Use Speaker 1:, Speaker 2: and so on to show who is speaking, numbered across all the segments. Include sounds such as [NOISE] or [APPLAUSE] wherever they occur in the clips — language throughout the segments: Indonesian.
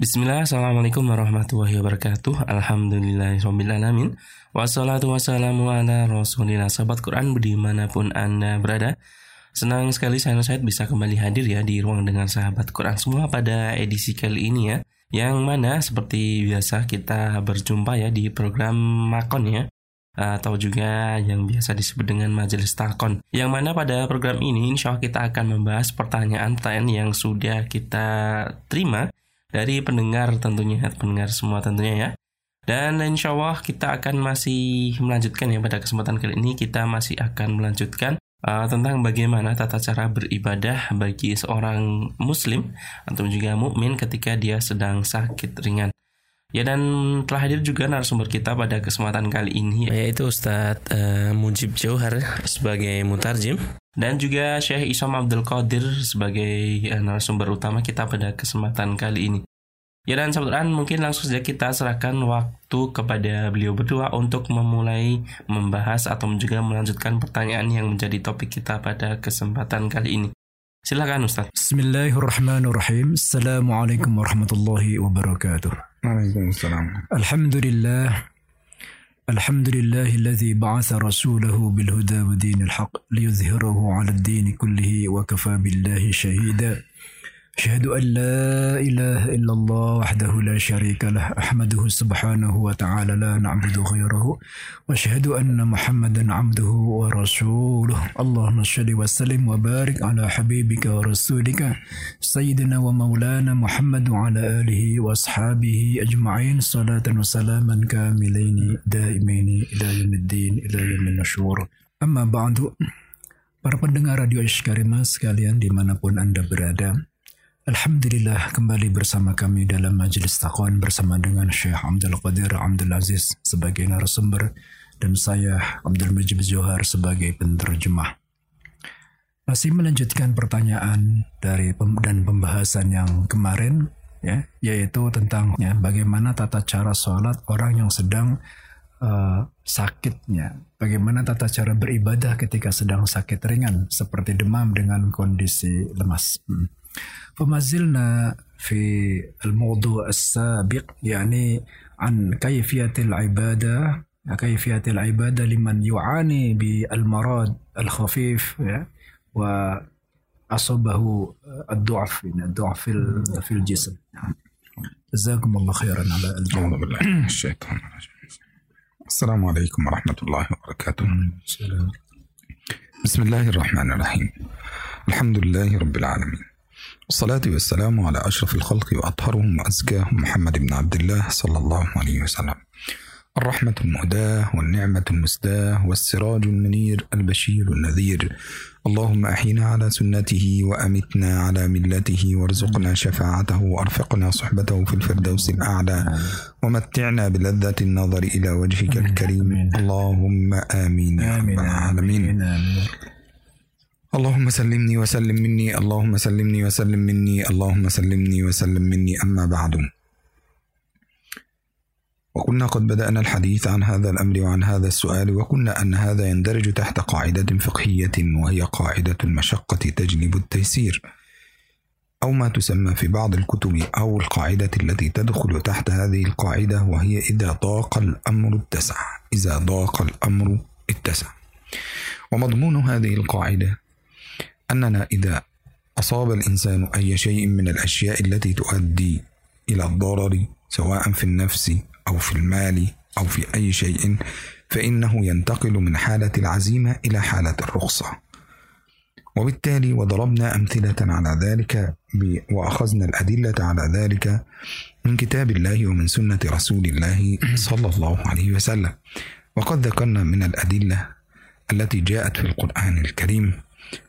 Speaker 1: Bismillah, Assalamualaikum warahmatullahi wabarakatuh. Alhamdulillahirrahmanirrahim Wassalatu wassalamu ala rasulillah. Sahabat Quran di mana pun Anda berada Senang sekali saya Said bisa kembali hadir ya di ruang dengan sahabat Quran semua pada edisi kali ini ya. Yang mana seperti biasa kita berjumpa ya di program Makon ya. Atau juga yang biasa disebut dengan majelis takon. Yang mana pada program ini insya Allah kita akan membahas pertanyaan-pertanyaan yang sudah kita terima dari pendengar tentunya, pendengar semua tentunya ya. Dan insya Allah kita akan masih melanjutkan ya pada kesempatan kali ini kita masih akan melanjutkan uh, tentang bagaimana tata cara beribadah bagi seorang muslim atau juga mukmin ketika dia sedang sakit ringan. Ya dan telah hadir juga narasumber kita pada kesempatan kali ini yaitu Ustadz uh, Mujib Jauhar sebagai mutarjim dan juga Syekh Isam Abdul Qadir sebagai uh, narasumber utama kita pada kesempatan kali ini. Ya dan sahabat mungkin langsung saja kita serahkan waktu kepada beliau berdua untuk memulai membahas atau juga melanjutkan pertanyaan yang menjadi topik kita pada kesempatan kali ini. Silakan Ustaz.
Speaker 2: Bismillahirrahmanirrahim. Assalamualaikum warahmatullahi wabarakatuh.
Speaker 3: Waalaikumsalam.
Speaker 2: Alhamdulillah. الحمد لله الذي بعث رسوله بالهدى ودين الحق ليظهره على الدين كله وكفى بالله شهيدا أشهد أن لا إله إلا الله وحده لا شريك له أحمده سبحانه وتعالى لا نعبد غيره وأشهد أن محمدا عبده ورسوله. اللهم صل وسلم وبارك على حبيبك ورسولك سيدنا ومولانا محمد وعلى آله وأصحابه أجمعين. صلاة وسلاما كاملين دائمين إلى يوم الدين إلى يوم النشور. أما بعد Para pendengar Radio Ishkarima sekalian dimanapun Anda berada, Alhamdulillah kembali bersama kami dalam majelis takwan bersama dengan Syekh Abdul Qadir Abdul Aziz sebagai narasumber dan saya Abdul Majid Johar sebagai penerjemah. Masih melanjutkan pertanyaan dari pem dan pembahasan yang kemarin ya yaitu tentang ya, bagaimana tata cara sholat orang yang sedang uh, sakitnya, bagaimana tata cara beribadah ketika sedang sakit ringan seperti demam dengan kondisi lemas. Hmm. فما زلنا في الموضوع السابق يعني عن كيفية العبادة كيفية العبادة لمن يعاني بالمرض الخفيف وأصابه الضعف الضعف في الجسم. جزاكم الله خيرا على
Speaker 3: الجواب. بالله الشيطان السلام عليكم ورحمة الله وبركاته. بسم الله الرحمن الرحيم. الحمد لله رب العالمين. والصلاة والسلام على أشرف الخلق وأطهرهم وأزكاهم محمد بن عبد الله صلى الله عليه وسلم. الرحمة المهداة والنعمة المسداة والسراج المنير البشير النذير. اللهم أحينا على سنته وأمتنا على ملته وارزقنا شفاعته وأرفقنا صحبته في الفردوس الأعلى. ومتعنا بلذة النظر إلى وجهك الكريم. اللهم آمين يا رب العالمين. اللهم سلمني وسلم مني اللهم سلمني وسلم مني اللهم سلمني وسلم مني أما بعد. وكنا قد بدأنا الحديث عن هذا الأمر وعن هذا السؤال وقلنا أن هذا يندرج تحت قاعدة فقهية وهي قاعدة المشقة تجلب التيسير أو ما تسمى في بعض الكتب أو القاعدة التي تدخل تحت هذه القاعدة وهي إذا ضاق الأمر اتسع إذا ضاق الأمر اتسع. ومضمون هذه القاعدة أننا إذا أصاب الإنسان أي شيء من الأشياء التي تؤدي إلى الضرر سواء في النفس أو في المال أو في أي شيء فإنه ينتقل من حالة العزيمة إلى حالة الرخصة. وبالتالي وضربنا أمثلة على ذلك وأخذنا الأدلة على ذلك من كتاب الله ومن سنة رسول الله [CLEARS THROAT] صلى الله عليه وسلم. وقد ذكرنا من الأدلة التي جاءت في القرآن الكريم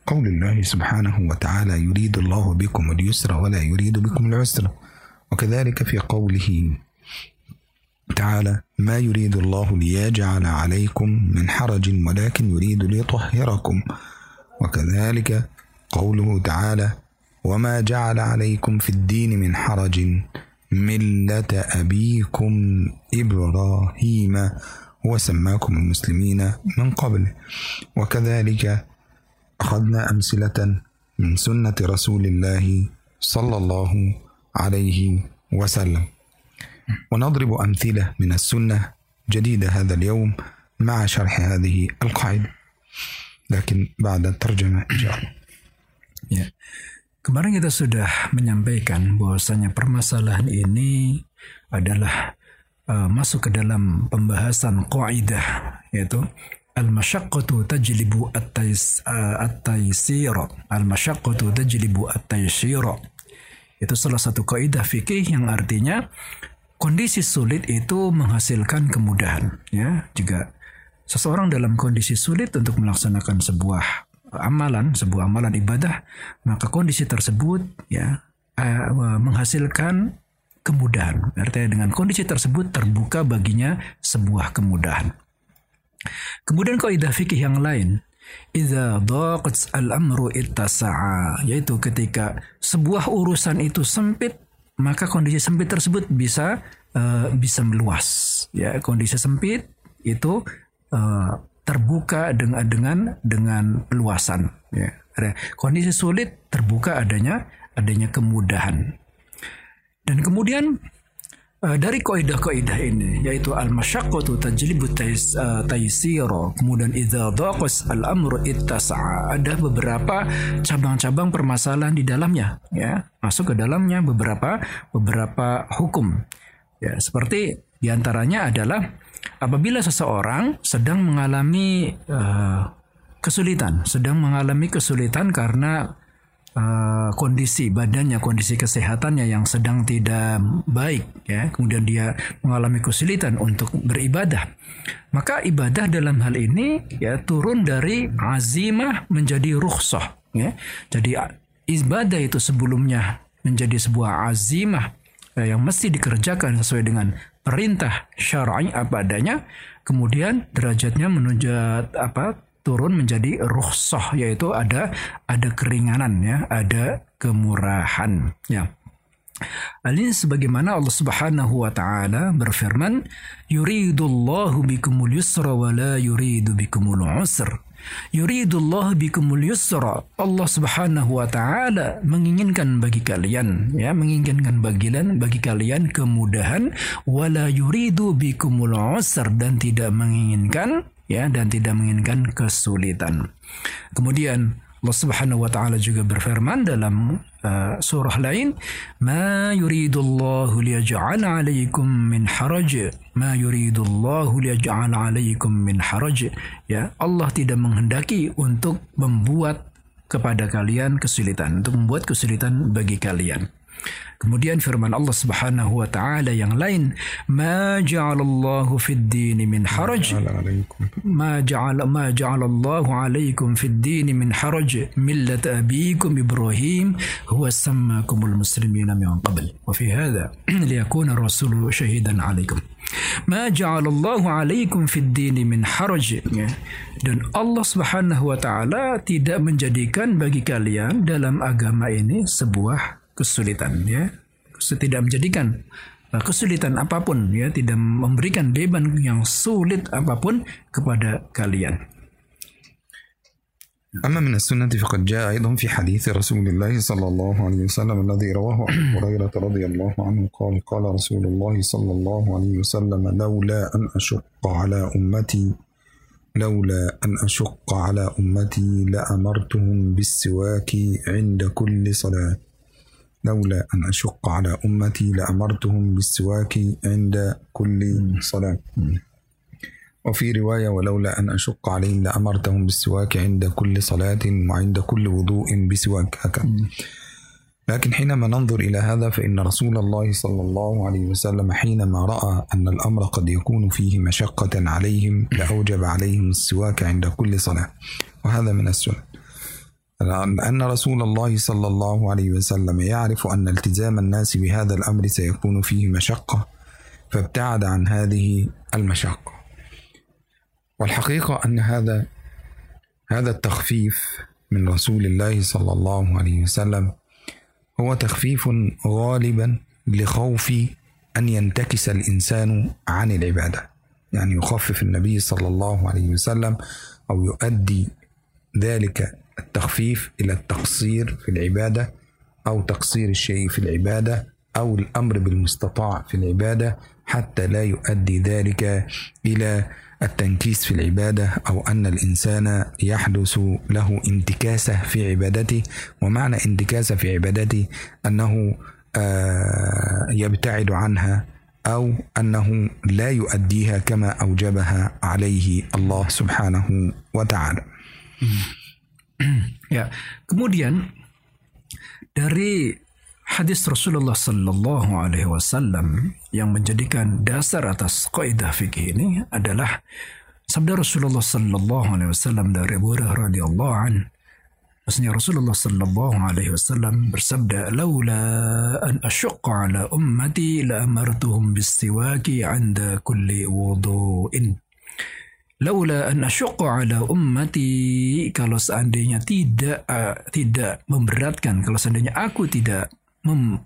Speaker 3: قول الله سبحانه وتعالى يريد الله بكم اليسر ولا يريد بكم العسر. وكذلك في قوله تعالى ما يريد الله ليجعل عليكم من حرج ولكن يريد ليطهركم. وكذلك قوله تعالى وما جعل عليكم في الدين من حرج ملة أبيكم إبراهيم وسماكم المسلمين من قبل. وكذلك أخذنا أمثلة من سنة رسول الله صلى الله عليه وسلم ونضرب أمثلة من السنة جديدة هذا اليوم مع شرح هذه القاعدة لكن بعد الترجمة إن شاء الله
Speaker 2: Ya. Kemarin kita sudah menyampaikan bahwasanya permasalahan ini adalah uh, masuk ke dalam pembahasan kaidah yaitu al-masyaqqatu tajlibu uh, at-taysir. Al-masyaqqatu tajlibu at-taysir. Itu salah satu kaidah fikih yang artinya kondisi sulit itu menghasilkan kemudahan ya. Jika seseorang dalam kondisi sulit untuk melaksanakan sebuah amalan, sebuah amalan ibadah, maka kondisi tersebut ya uh, menghasilkan kemudahan. Artinya dengan kondisi tersebut terbuka baginya sebuah kemudahan. Kemudian kaidah fikih yang lain, idza daqat al-amru ittasa'a, yaitu ketika sebuah urusan itu sempit, maka kondisi sempit tersebut bisa uh, bisa meluas. Ya, kondisi sempit itu uh, terbuka dengan dengan dengan luasan ya kondisi sulit terbuka adanya adanya kemudahan dan kemudian uh, dari kaidah-kaidah ini yaitu al masyaqqatu tajlibu taysira kemudian idza daqas al amru ittasa'a. Ada beberapa cabang-cabang permasalahan di dalamnya ya. Masuk ke dalamnya beberapa beberapa hukum. Ya seperti di antaranya adalah apabila seseorang sedang mengalami uh, kesulitan, sedang mengalami kesulitan karena uh, kondisi badannya, kondisi kesehatannya yang sedang tidak baik, ya, kemudian dia mengalami kesulitan untuk beribadah, maka ibadah dalam hal ini ya turun dari azimah menjadi rukhsah, ya. Jadi ibadah itu sebelumnya menjadi sebuah azimah ya, yang mesti dikerjakan sesuai dengan perintah syar'i apa adanya, kemudian derajatnya menuju apa turun menjadi rukhsah yaitu ada ada keringanan ya, ada kemurahan ya. Hal ini sebagaimana Allah Subhanahu wa taala berfirman, "Yuridullahu bikumul yusra wa la yuridu bikumul usra." Yuridullah bikumul yusra. Allah Subhanahu wa taala menginginkan bagi kalian ya, menginginkan bagian bagi kalian kemudahan wala yuridu bikumul usra dan tidak menginginkan ya dan tidak menginginkan kesulitan. Kemudian Allah Subhanahu wa taala juga berfirman dalam uh, surah lain, "Ma yuridullahu liyaj'ala 'alaikum min haraj." Ma yuridullahu liyaj'ala 'alaikum min haraj. Ya, Allah tidak menghendaki untuk membuat kepada kalian kesulitan, untuk membuat kesulitan bagi kalian. Kemudian firman Allah Subhanahu wa taala yang lain, "Ma ja'alallahu fid din min haraj." Ma ja'ala ma ja'alallahu 'alaikum fid din min haraj millat abikum Ibrahim huwa sammakumul muslimina min qabl. Wa fi hadha liyakuna ar-rasulu shahidan 'alaikum. Ma ja'alallahu 'alaikum fid din min haraj. Dan Allah Subhanahu wa taala tidak menjadikan bagi kalian dalam agama ini sebuah kesulitan ya tidak menjadikan kesulitan apapun ya tidak memberikan beban yang sulit apapun kepada kalian
Speaker 3: أما من السنة فقد جاء أيضا في حديث رسول الله صلى الله عليه وسلم الذي رواه أبو هريرة رضي الله عنه قال قال رسول الله صلى الله عليه وسلم لولا أن أشق على أمتي لولا أن أشق على أمتي لأمرتهم بالسواك عند كل صلاة لولا أن أشق على أمتي لأمرتهم بالسواك عند كل صلاة. وفي رواية ولولا أن أشق عليهم لأمرتهم بالسواك عند كل صلاة وعند كل وضوء بسواك. هكذا. لكن حينما ننظر إلى هذا فإن رسول الله صلى الله عليه وسلم حينما رأى أن الأمر قد يكون فيه مشقة عليهم لأوجب عليهم السواك عند كل صلاة. وهذا من السنة. أن رسول الله صلى الله عليه وسلم يعرف أن التزام الناس بهذا الأمر سيكون فيه مشقة فابتعد عن هذه المشقة. والحقيقة أن هذا هذا التخفيف من رسول الله صلى الله عليه وسلم هو تخفيف غالبا لخوف أن ينتكس الإنسان عن العبادة. يعني يخفف النبي صلى الله عليه وسلم أو يؤدي ذلك التخفيف إلى التقصير في العبادة أو تقصير الشيء في العبادة أو الأمر بالمستطاع في العبادة حتى لا يؤدي ذلك إلى التنكيس في العبادة أو أن الإنسان يحدث له انتكاسة في عبادته. ومعنى انتكاسة في عبادته أنه آه، يبتعد عنها أو أنه لا يؤديها كما أوجبها عليه الله سبحانه وتعالى.
Speaker 2: Ya, kemudian dari hadis Rasulullah Sallallahu Alaihi Wasallam yang menjadikan dasar atas kaidah fikih ini adalah sabda Rasulullah Sallallahu Alaihi Wasallam dari Abu Hurairah radhiyallahu an. Maksudnya Rasulullah Sallallahu Alaihi Wasallam bersabda, "Laula an asyqa ala ummati la amartuhum bistiwaki 'inda kulli wudu'in." Laula an asyqa ala ummati kalau seandainya tidak uh, tidak memberatkan kalau seandainya aku tidak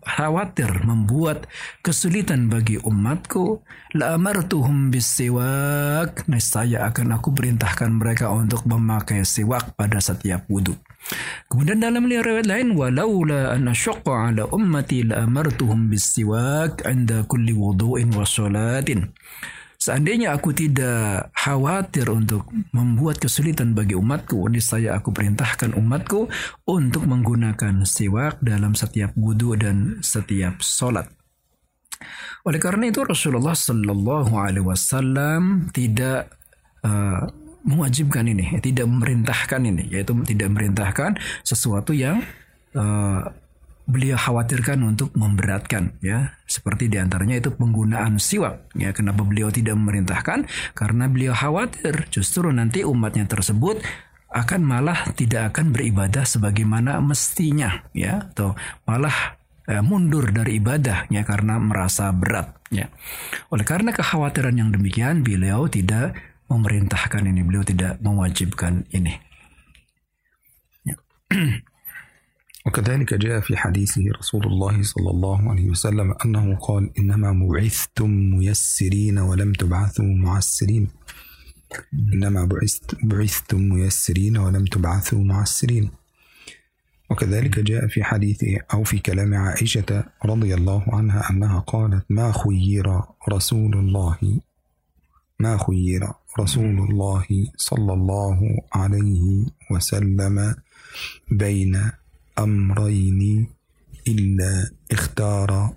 Speaker 2: khawatir membuat kesulitan bagi umatku la amartuhum bisiwak niscaya akan aku perintahkan mereka untuk memakai siwak pada setiap wudhu. Kemudian dalam riwayat lain walaula an asyqa ala ummati la amartuhum bisiwak 'inda kulli wudu'in wa salatin Seandainya aku tidak khawatir untuk membuat kesulitan bagi umatku, niscaya aku perintahkan umatku untuk menggunakan siwak dalam setiap wudhu dan setiap solat. Oleh karena itu Rasulullah Shallallahu Alaihi Wasallam tidak uh, mewajibkan ini, tidak memerintahkan ini, yaitu tidak memerintahkan sesuatu yang uh, beliau khawatirkan untuk memberatkan ya. Seperti di antaranya itu penggunaan siwak ya. Kenapa beliau tidak memerintahkan? Karena beliau khawatir justru nanti umatnya tersebut akan malah tidak akan beribadah sebagaimana mestinya ya. Atau malah eh, mundur dari ibadah ya karena merasa berat ya. Oleh karena kekhawatiran yang demikian beliau tidak memerintahkan ini. Beliau tidak mewajibkan ini.
Speaker 3: Ya. [CLEARS THROAT] وكذلك جاء في حديثه رسول الله صلى الله عليه وسلم أنه قال إنما بعثتم ميسرين ولم تبعثوا معسرين. إنما بعثت بعثتم ميسرين ولم تبعثوا معسرين. وكذلك جاء في حديثه أو في كلام عائشة رضي الله عنها أنها قالت ما خير رسول الله ما خير رسول الله صلى الله عليه وسلم بين أمرين إلا اختار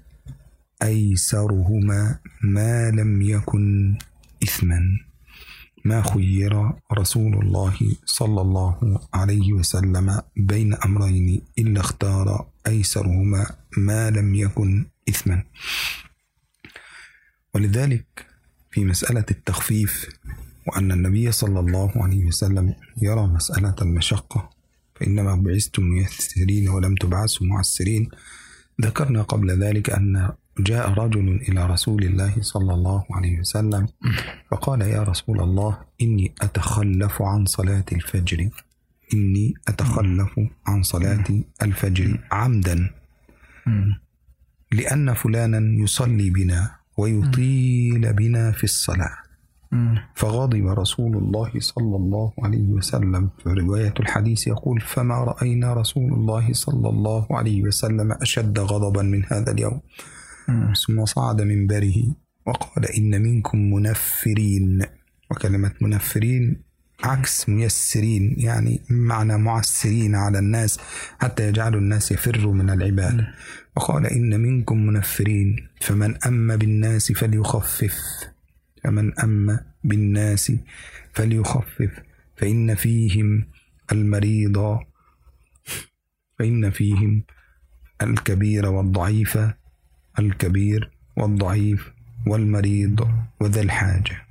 Speaker 3: أيسرهما ما لم يكن إثما. ما خير رسول الله صلى الله عليه وسلم بين أمرين إلا اختار أيسرهما ما لم يكن إثما. ولذلك في مسألة التخفيف وأن النبي صلى الله عليه وسلم يرى مسألة المشقة فإنما بعثتم ميسرين ولم تبعثوا معسرين. ذكرنا قبل ذلك أن جاء رجل إلى رسول الله صلى الله عليه وسلم فقال يا رسول الله إني أتخلف عن صلاة الفجر. إني أتخلف عن صلاة الفجر عمدا. لأن فلانا يصلي بنا ويطيل بنا في الصلاة. فغضب رسول الله صلى الله عليه وسلم. في رواية الحديث يقول فما رأينا رسول الله صلى الله عليه وسلم أشد غضبا من هذا اليوم. ثم صعد منبره وقال إن منكم منفرين. وكلمة منفرين عكس ميسرين يعني معنى معسرين على الناس حتى يجعلوا الناس يفروا من العبادة وقال إن منكم منفرين فمن أم بالناس فليخفف. فمن أم بالناس فليخفف فإن فيهم المريض فإن فيهم الكبير والضعيف الكبير والضعيف والمريض وذا الحاجة.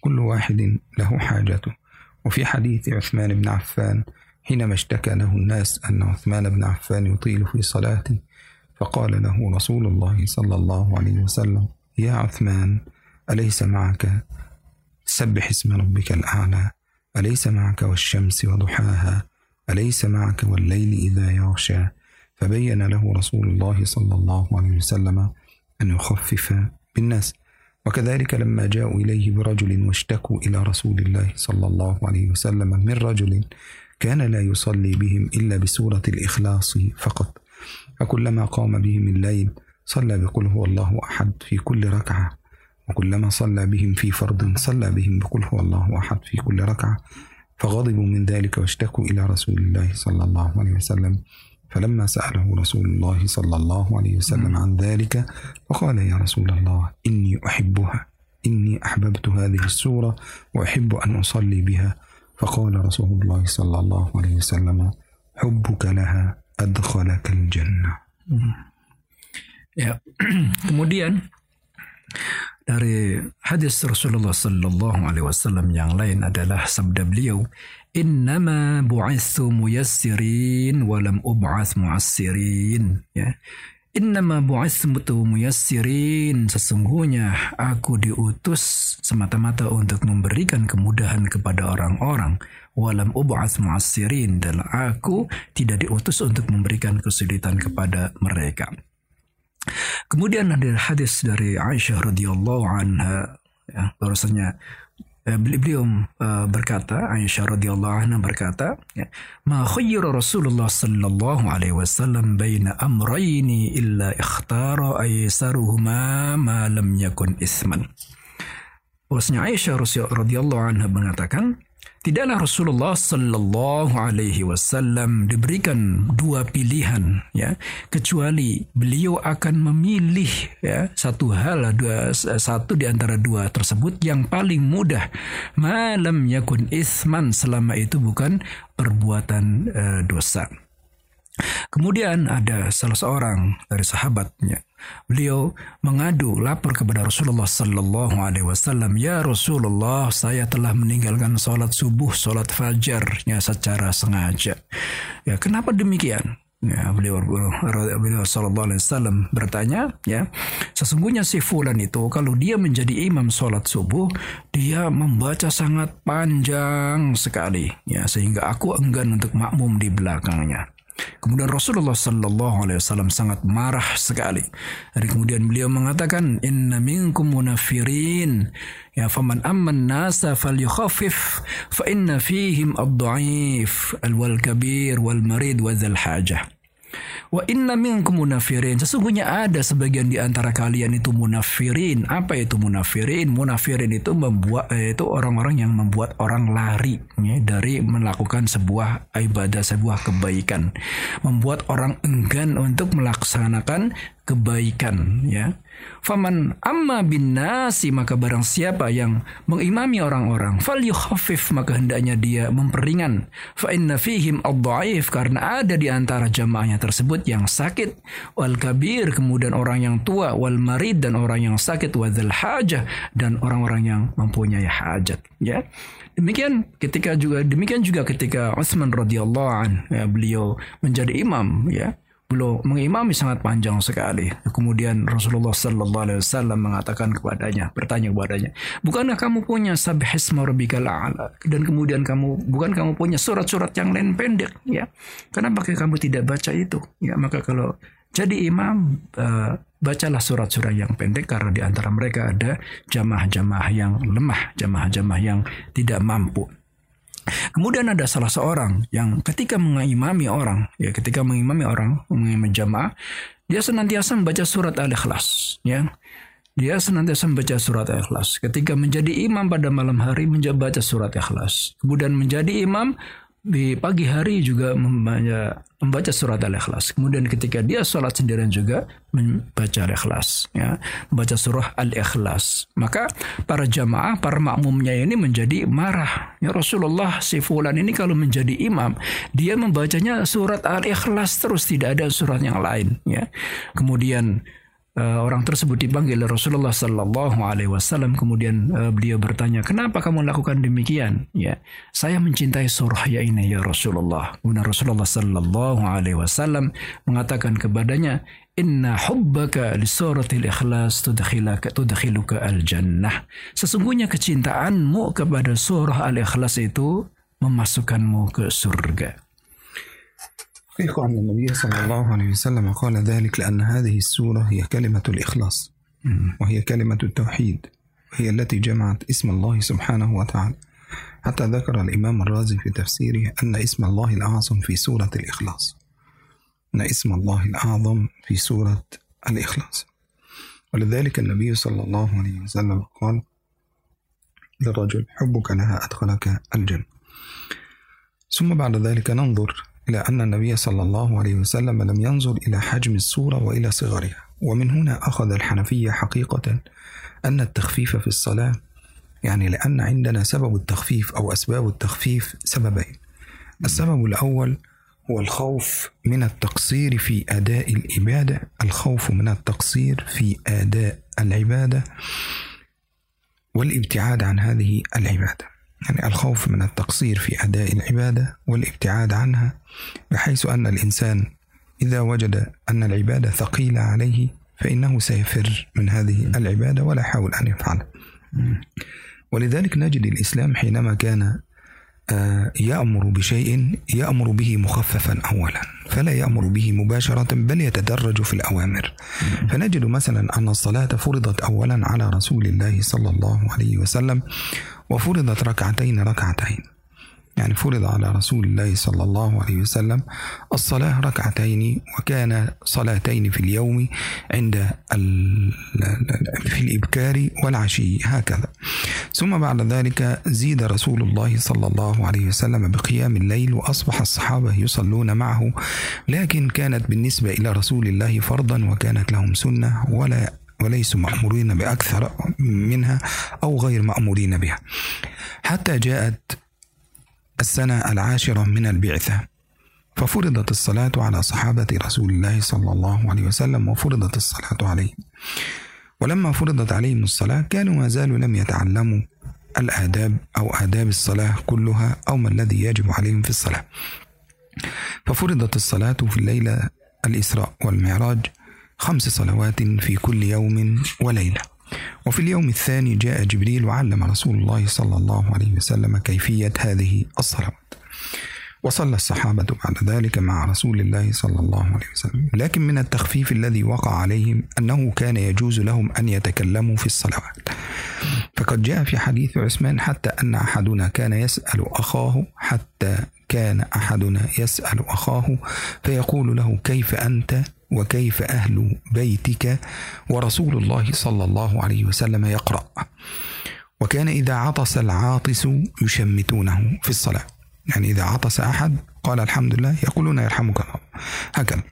Speaker 3: كل واحد له حاجته. وفي حديث عثمان بن عفان حينما اشتكى له الناس أن عثمان بن عفان يطيل في صلاته فقال له رسول الله صلى الله عليه وسلم يا عثمان أليس معك؟ سبح اسم ربك الأعلى. أليس معك والشمس وضحاها؟ أليس معك والليل إذا يغشى؟ فبين له رسول الله صلى الله عليه وسلم أن يخفف بالناس. وكذلك لما جاءوا إليه برجل واشتكوا إلى رسول الله صلى الله عليه وسلم من رجل كان لا يصلي بهم إلا بسورة الإخلاص فقط. فكلما قام بهم الليل صلى بقل هو الله أحد في كل ركعة. وكلما صلى بهم في فرض صلى بهم بقل هو الله أحد في كل ركعة فغضبوا من ذلك واشتكوا إلى رسول الله صلى الله عليه وسلم. فلما سأله رسول الله صلى الله عليه وسلم عن ذلك فقال يا رسول الله إني أحبها إني أحببت هذه السورة وأحب أن أصلي بها. فقال رسول الله صلى الله عليه وسلم حبك لها أدخلك الجنة. [CLEARS THROAT]
Speaker 2: Ya. [CLEARS THROAT] Kemudian dari hadis Rasulullah sallallahu alaihi wasallam yang lain adalah sabda beliau, "Innama bu'itsu muyassirin wa lam ub'ats mu'assirin." Ya. Innama bu'itsu muyassirin sesungguhnya aku diutus semata-mata untuk memberikan kemudahan kepada orang-orang walam ub'ats mu'assirin dan aku tidak diutus untuk memberikan kesulitan kepada mereka. Kemudian ada hadis dari Aisyah radhiyallahu anha ya, bahwasanya eh, beliau uh, berkata Aisyah radhiyallahu anha berkata ya, ma khayyara Rasulullah sallallahu alaihi wasallam baina amrayni illa ikhtara aysaruhuma ma lam yakun isman. Bahwasanya Aisyah radhiyallahu anha mengatakan Tidaklah Rasulullah Sallallahu Alaihi Wasallam diberikan dua pilihan, ya, kecuali beliau akan memilih ya satu hal, dua, satu di antara dua tersebut yang paling mudah, malam yakun isman selama itu bukan perbuatan uh, dosa. Kemudian ada salah seorang dari sahabatnya. Beliau mengadu lapor kepada Rasulullah Sallallahu Alaihi Wasallam. Ya Rasulullah, saya telah meninggalkan sholat subuh, sholat fajarnya secara sengaja. Ya, kenapa demikian? Ya, beliau, beliau Sallallahu Alaihi Wasallam bertanya, ya, sesungguhnya si fulan itu kalau dia menjadi imam sholat subuh, dia membaca sangat panjang sekali, ya, sehingga aku enggan untuk makmum di belakangnya. Kemudian Rasulullah Sallallahu Alaihi Wasallam sangat marah sekali. Dan kemudian beliau mengatakan, Inna minkum munafirin. Ya faman amman nasa falyukhaffif fa inna fihim ad-da'if al-wal kabir wal marid wa hajah. Wa inna minkum munafirin. Sesungguhnya ada sebagian di antara kalian itu munafirin. Apa itu munafirin? Munafirin itu membuat eh, itu orang-orang yang membuat orang lari ya, dari melakukan sebuah ibadah, sebuah kebaikan. Membuat orang enggan untuk melaksanakan kebaikan ya. Faman amma bin nasi maka barang siapa yang mengimami orang-orang fal yukhaffif maka hendaknya dia memperingan. Fa inna fihim ad karena ada di antara jamaahnya tersebut yang sakit. Wal kabir kemudian orang yang tua wal marid dan orang yang sakit wadzal hajah dan orang-orang yang mempunyai hajat ya. Demikian ketika juga demikian juga ketika Utsman radhiyallahu an ya, beliau menjadi imam ya beliau mengimami sangat panjang sekali. Kemudian Rasulullah Sallallahu Alaihi Wasallam mengatakan kepadanya, bertanya kepadanya, bukankah kamu punya sabhisma rabbikal a'la? Dan kemudian kamu bukan kamu punya surat-surat yang lain pendek, ya? Kenapa kamu tidak baca itu? Ya, maka kalau jadi imam uh, bacalah surat-surat yang pendek karena di antara mereka ada jamaah-jamaah yang lemah, jamaah-jamaah yang tidak mampu. Kemudian ada salah seorang yang ketika mengimami orang, ya ketika mengimami orang, mengimami jamaah, dia senantiasa membaca surat Al-Ikhlas, ya. Dia senantiasa membaca surat Al-Ikhlas. Ketika menjadi imam pada malam hari membaca surat Al-Ikhlas. Kemudian menjadi imam di pagi hari juga membaca, membaca surat Al-Ikhlas. Kemudian ketika dia sholat sendirian juga membaca Al-Ikhlas. Ya, membaca surah Al-Ikhlas. Maka para jamaah, para makmumnya ini menjadi marah. Ya Rasulullah si fulan ini kalau menjadi imam, dia membacanya surat Al-Ikhlas terus, tidak ada surat yang lain. Ya. Kemudian Uh, orang tersebut dipanggil Rasulullah Sallallahu Alaihi Wasallam. Kemudian uh, beliau bertanya kenapa kamu lakukan demikian? Ya saya mencintai surah ya ini ya Rasulullah. Kemudian Rasulullah Sallallahu Alaihi Wasallam mengatakan kepadanya Inna hubbaka li suratil ikhlas tudkhilaka tudkhiluka al jannah sesungguhnya kecintaanmu kepada surah al ikhlas itu memasukkanmu ke surga
Speaker 3: حقيقة أن النبي صلى الله عليه وسلم قال ذلك لأن هذه السورة هي كلمة الإخلاص وهي كلمة التوحيد وهي التي جمعت اسم الله سبحانه وتعالى. حتى ذكر الإمام الرازي في تفسيره أن اسم الله الأعظم في سورة الإخلاص. أن اسم الله الأعظم في سورة الإخلاص. ولذلك النبي صلى الله عليه وسلم قال للرجل حبك لها أدخلك الجنة. ثم بعد ذلك ننظر إلى أن النبي صلى الله عليه وسلم لم ينظر إلى حجم الصورة وإلى صغرها. ومن هنا أخذ الحنفية حقيقة أن التخفيف في الصلاة يعني لأن عندنا سبب التخفيف أو أسباب التخفيف سببين. السبب الأول هو الخوف من التقصير في أداء العبادة الخوف من التقصير في أداء العبادة والابتعاد عن هذه العبادة. يعني الخوف من التقصير في أداء العبادة والابتعاد عنها بحيث أن الإنسان إذا وجد أن العبادة ثقيلة عليه فإنه سيفر من هذه العبادة ولا يحاول أن يفعلها ولذلك نجد الإسلام حينما كان آه، يأمر بشيء يأمر به مخففا أولا فلا يأمر به مباشرة بل يتدرج في الأوامر. فنجد مثلا أن الصلاة فرضت أولا على رسول الله صلى الله عليه وسلم وفرضت ركعتين ركعتين. يعني فرض على رسول الله صلى الله عليه وسلم الصلاة ركعتين وكان صلاتين في اليوم عند في الإبكار والعشي هكذا. ثم بعد ذلك زيد رسول الله صلى الله عليه وسلم بقيام الليل وأصبح الصحابة يصلون معه لكن كانت بالنسبة إلى رسول الله فرضا وكانت لهم سنة ولا وليسوا مأمورين بأكثر منها أو غير مأمورين بها. حتى جاءت السنة العاشرة من البعثة ففرضت الصلاة على صحابة رسول الله صلى الله عليه وسلم وفرضت الصلاة عليهم. ولما فرضت عليهم الصلاة كانوا ما زالوا لم يتعلموا الآداب أو آداب الصلاة كلها أو ما الذي يجب عليهم في الصلاة. ففرضت الصلاة في الليلة الإسراء والمعراج خمس صلوات في كل يوم وليلة. وفي اليوم الثاني جاء جبريل وعلم رسول الله صلى الله عليه وسلم كيفية هذه الصلوات وصلى الصحابة بعد ذلك مع رسول الله صلى الله عليه وسلم. لكن من التخفيف الذي وقع عليهم أنه كان يجوز لهم أن يتكلموا في الصلوات. فقد جاء في حديث عثمان حتى أن أحدنا كان يسأل أخاه حتى كان أحدنا يسأل أخاه فيقول له كيف أنت؟ وكيف أهل بيتك ورسول الله صلى الله عليه وسلم يقرأ؟ وكان إذا عطس العاطس يشمتونه في الصلاة. يعني إذا عطس أحد قال الحمد لله يقولون يرحمك الله. هكذا.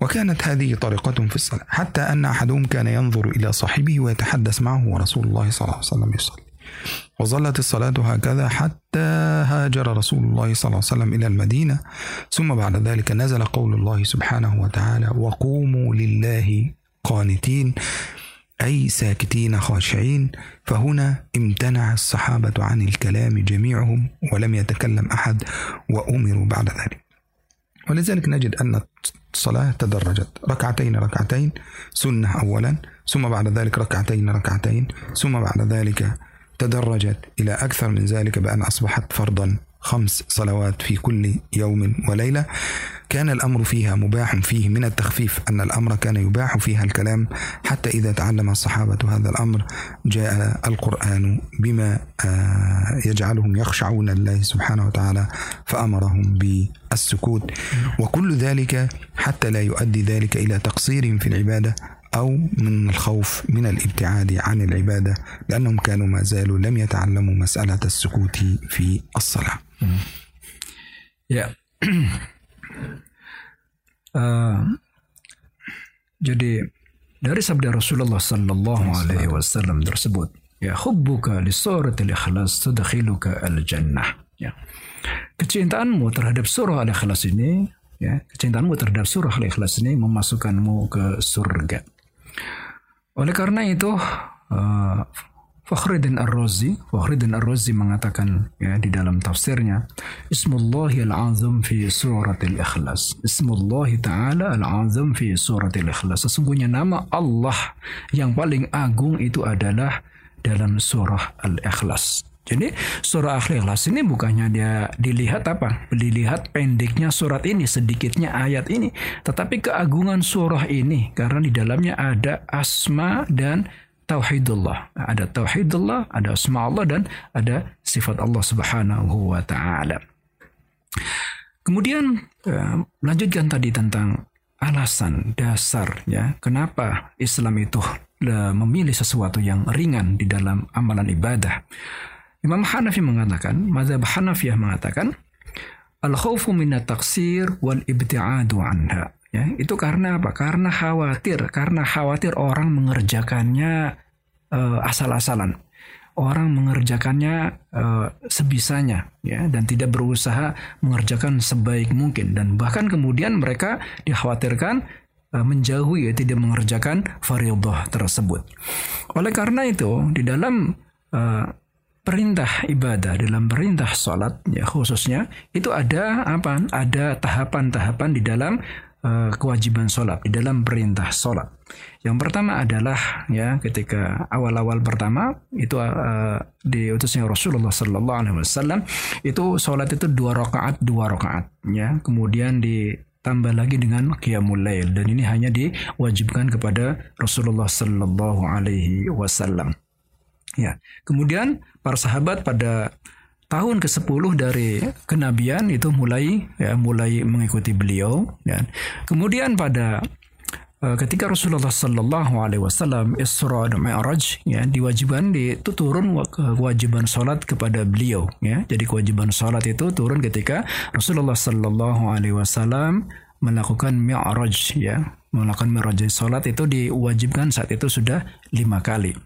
Speaker 3: وكانت هذه طريقتهم في الصلاة. حتى أن أحدهم كان ينظر إلى صاحبه ويتحدث معه ورسول الله صلى الله عليه وسلم يصلي. وظلت الصلاة هكذا حتى هاجر رسول الله صلى الله عليه وسلم إلى المدينة. ثم بعد ذلك نزل قول الله سبحانه وتعالى وقوموا لله قانتين أي ساكتين خاشعين. فهنا امتنع الصحابة عن الكلام جميعهم ولم يتكلم أحد وأمروا بعد ذلك. ولذلك نجد أن الصلاة تدرجت. ركعتين ركعتين سنة أولا ثم بعد ذلك ركعتين ركعتين ثم بعد ذلك تدرجت إلى أكثر من ذلك بأن أصبحت فرضا خمس صلوات في كل يوم وليلة. كان الأمر فيها مباح فيه من التخفيف أن الأمر كان يباح فيها الكلام حتى إذا تعلم الصحابة هذا الأمر جاء القرآن بما آه، يجعلهم يخشعون الله سبحانه وتعالى فأمرهم بالسكوت. وكل ذلك حتى لا يؤدي ذلك إلى تقصير في العبادة أو من الخوف من الابتعاد عن العبادة لأنهم كانوا ما زالوا لم يتعلموا مسألة السكوت في الصلاة
Speaker 2: Ya. Uh, jadi dari sabda Rasulullah sallallahu alaihi wasallam tersebut, ya hubbuka li suratil ikhlas tudkhiluka al jannah. Ya. Kecintaanmu terhadap surah al-ikhlas ini, ya, kecintaanmu terhadap surah al-ikhlas ini memasukkanmu ke surga. Oleh karena itu, uh, Fakhruddin Ar-Razi, Fakhruddin Ar-Razi mengatakan ya di dalam tafsirnya, Ismullahi al-azam fi suratil ikhlas. Ismullahi ta'ala al-azam fi suratil ikhlas. Sesungguhnya nama Allah yang paling agung itu adalah dalam surah al-ikhlas. Jadi surah Al-Ikhlas ini bukannya dia dilihat apa? Dilihat pendeknya surat ini, sedikitnya ayat ini. Tetapi keagungan surah ini karena di dalamnya ada asma dan tauhidullah. Ada tauhidullah, ada asma Allah dan ada sifat Allah Subhanahu wa taala. Kemudian uh, lanjutkan tadi tentang alasan dasar ya kenapa Islam itu uh, memilih sesuatu yang ringan di dalam amalan ibadah. Imam Hanafi mengatakan, mazhab Hanafiyah mengatakan al-khawfu minat taksir wal ibti'adu anha. Ya, itu karena apa? Karena khawatir, karena khawatir orang mengerjakannya uh, asal-asalan. Orang mengerjakannya uh, sebisanya ya dan tidak berusaha mengerjakan sebaik mungkin dan bahkan kemudian mereka dikhawatirkan uh, menjauhi ya tidak mengerjakan fardhah tersebut. Oleh karena itu di dalam uh, perintah ibadah dalam perintah sholat ya khususnya itu ada apa ada tahapan-tahapan di dalam uh, kewajiban sholat di dalam perintah sholat. Yang pertama adalah ya ketika awal-awal pertama itu uh, diutusnya Rasulullah Sallallahu Alaihi Wasallam itu sholat itu dua rakaat dua rakaat ya kemudian ditambah lagi dengan qiyamul lail dan ini hanya diwajibkan kepada Rasulullah Sallallahu Alaihi Wasallam. Ya kemudian para sahabat pada tahun ke-10 dari kenabian itu mulai ya mulai mengikuti beliau dan kemudian pada uh, ketika Rasulullah Sallallahu Alaihi Wasallam Isra dan Mi'raj ya diwajibkan itu turun kewajiban sholat kepada beliau ya. Jadi kewajiban sholat itu turun ketika Rasulullah Sallallahu Alaihi Wasallam melakukan Mi'raj ya. Melakukan Mi'raj sholat itu diwajibkan saat itu sudah lima kali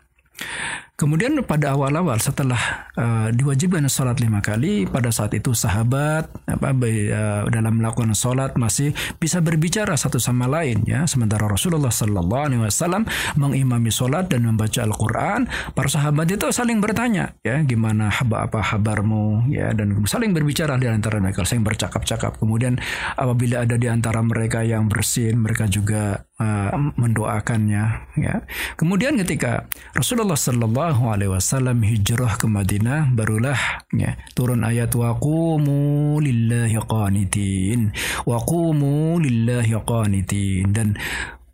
Speaker 2: Kemudian pada awal-awal setelah uh, diwajibkan sholat lima kali, pada saat itu sahabat apa uh, dalam melakukan sholat masih bisa berbicara satu sama lain ya. Sementara Rasulullah Sallallahu Alaihi Wasallam mengimami sholat dan membaca Al-Quran, para sahabat itu saling bertanya ya gimana haba apa kabarmu ya dan saling berbicara di antara mereka, saling bercakap-cakap. Kemudian apabila ada di antara mereka yang bersin, mereka juga uh, mendoakannya ya. Kemudian ketika Rasulullah Shallallahu alaihi wasallam hijrah ke Madinah barulah ya, turun ayat waqumu lillahi qanitin waqumu lillahi qanitin dan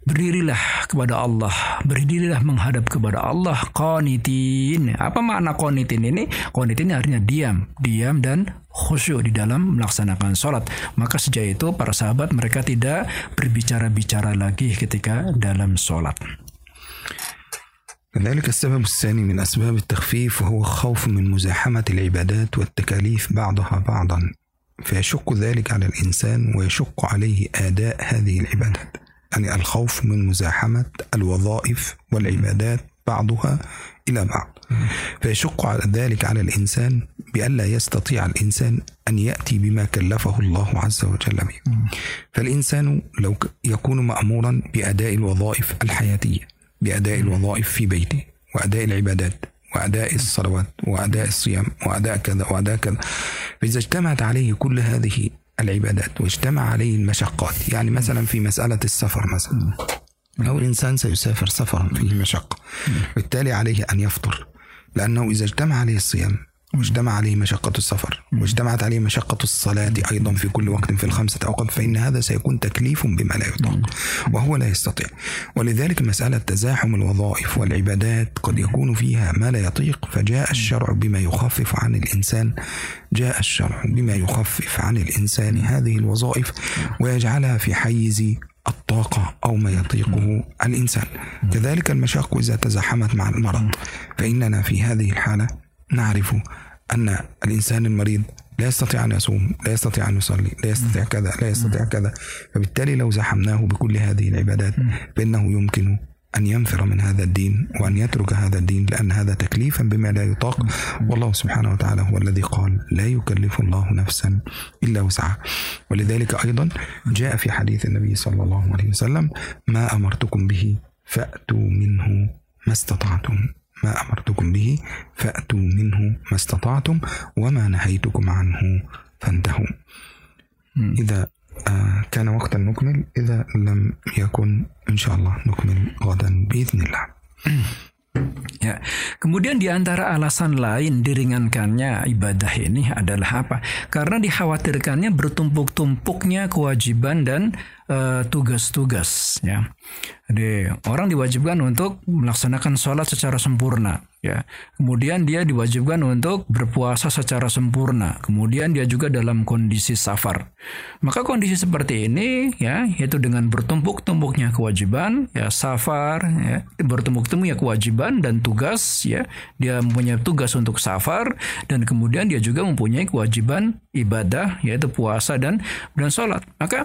Speaker 2: berdirilah kepada Allah, berdirilah menghadap kepada Allah qanitin. Apa makna qanitin ini? Qanitin artinya diam, diam dan khusyuk di dalam melaksanakan sholat. Maka sejak itu para sahabat mereka tidak berbicara-bicara lagi ketika dalam sholat.
Speaker 3: كذلك السبب الثاني من أسباب التخفيف وهو خوف من مزاحمة العبادات والتكاليف بعضها بعضا فيشق ذلك على الإنسان ويشق عليه آداء هذه العبادات. يعني الخوف من مزاحمة الوظائف والعبادات بعضها إلى بعض. فيشق على ذلك على الإنسان بألا يستطيع الإنسان أن يأتي بما كلفه الله عز وجل به فالإنسان لو يكون مأمورا بأداء الوظائف الحياتية. بأداء الوظائف في بيته وأداء العبادات وأداء الصلوات وأداء الصيام وأداء كذا وأداء كذا. فإذا اجتمعت عليه كل هذه العبادات واجتمع عليه المشقات يعني مثلا في مسألة السفر مثلا. لو الإنسان سيسافر سفرا فيه مشقة. بالتالي عليه أن يفطر. لأنه إذا اجتمع عليه الصيام واجتمع عليه مشقة السفر واجتمعت عليه مشقة الصلاة أيضا في كل وقت في الخمسة أوقات فإن هذا سيكون تكليف بما لا يطاق وهو لا يستطيع. ولذلك مسألة تزاحم الوظائف والعبادات قد يكون فيها ما لا يطيق فجاء الشرع بما يخفف عن الإنسان جاء الشرع بما يخفف عن الإنسان هذه الوظائف ويجعلها في حيز الطاقة أو ما يطيقه الإنسان. كذلك المشاق إذا تزاحمت مع المرض فإننا في هذه الحالة نعرف أن الإنسان المريض لا يستطيع أن يصوم لا يستطيع أن يصلي لا يستطيع كذا لا يستطيع كذا. فبالتالي لو زحمناه بكل هذه العبادات فإنه يمكن أن ينفر من هذا الدين وأن يترك هذا الدين لأن هذا تكليفا بما لا يطاق. والله سبحانه وتعالى هو الذي قال لا يكلف الله نفسا إلا وسعها. ولذلك أيضا جاء في حديث النبي صلى الله عليه وسلم ما أمرتكم به فأتوا منه ما استطعتم. ما أمرتكم به فأتوا منه ما استطعتم وما نهيتكم عنه فانتهوا إذا آه كان وقتا نكمل إذا لم يكن إن شاء الله نكمل غدا بإذن الله [CLEARS THROAT]
Speaker 2: Ya, kemudian di antara alasan lain diringankannya ibadah ini adalah apa? Karena dikhawatirkannya bertumpuk-tumpuknya kewajiban dan eh, tugas-tugas ya. Jadi orang diwajibkan untuk melaksanakan sholat secara sempurna ya. Kemudian dia diwajibkan untuk berpuasa secara sempurna. Kemudian dia juga dalam kondisi safar. Maka kondisi seperti ini ya yaitu dengan bertumpuk-tumpuknya kewajiban ya safar ya bertumpuk-tumpuknya kewajiban dan tugas ya. Dia mempunyai tugas untuk safar dan kemudian dia juga mempunyai kewajiban ibadah yaitu puasa dan dan sholat. Maka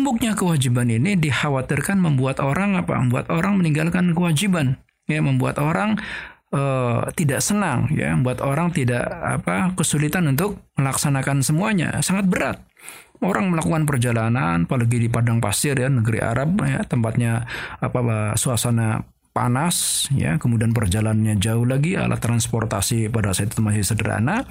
Speaker 2: bertumpuk-tumpuknya kewajiban ini dikhawatirkan membuat orang apa? Membuat orang meninggalkan kewajiban, ya, membuat orang uh, tidak senang, ya, membuat orang tidak apa kesulitan untuk melaksanakan semuanya, sangat berat. Orang melakukan perjalanan, apalagi di padang pasir ya negeri Arab ya tempatnya apa suasana panas ya. Kemudian perjalanannya jauh lagi alat transportasi pada saat itu masih sederhana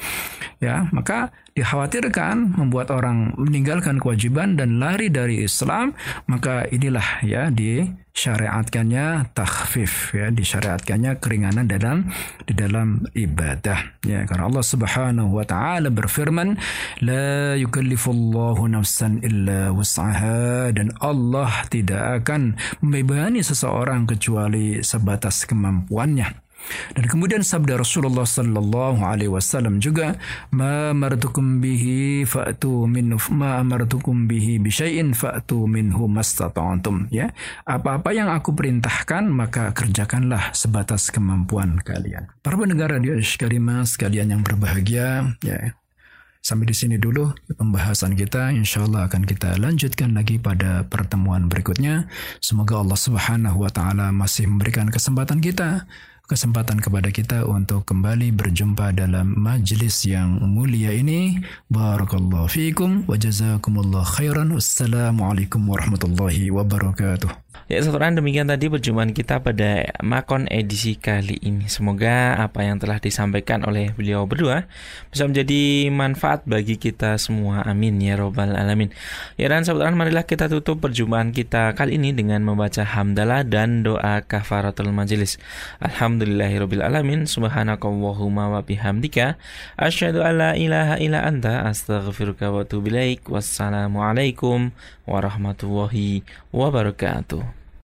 Speaker 2: ya. Maka dikhawatirkan membuat orang meninggalkan kewajiban dan lari dari Islam, maka inilah ya disyariatkannya takhfif ya disyariatkannya keringanan dalam di dalam ibadah ya. Karena Allah Subhanahu wa taala berfirman la yukallifullahu nafsan illa wus'aha dan Allah tidak akan membebani seseorang kecuali sebatas kemampuannya dan kemudian sabda Rasulullah sallallahu alaihi wasallam juga ma amartukum bihi fa'tu min ma amartukum bihi bi syai'in fa'tu minhu mastata'tum ya. Apa-apa yang aku perintahkan maka kerjakanlah sebatas kemampuan kalian. Para pendengar radio Karimah sekalian yang berbahagia ya. Sampai di sini dulu pembahasan kita. Insya Allah akan kita lanjutkan lagi pada pertemuan berikutnya. Semoga Allah Subhanahu wa Ta'ala masih memberikan kesempatan kita kesempatan kepada kita untuk kembali berjumpa dalam majlis yang mulia ini. Barakallahu fiikum wa jazakumullah khairan. Wassalamualaikum warahmatullahi wabarakatuh.
Speaker 4: Ya saudara demikian tadi perjumpaan kita pada Makon edisi kali ini. Semoga apa yang telah disampaikan oleh beliau berdua bisa menjadi manfaat bagi kita semua. Amin ya robbal alamin. Ya dan saudara marilah kita tutup perjumpaan kita kali ini dengan membaca hamdalah dan doa kafaratul majelis. Alhamdulillahirabbil alamin. Subhanakallahumma wa bihamdika asyhadu alla ilaha illa anta astaghfiruka wa atubu ilaik. Wassalamualaikum warahmatullahi wabarakatuh.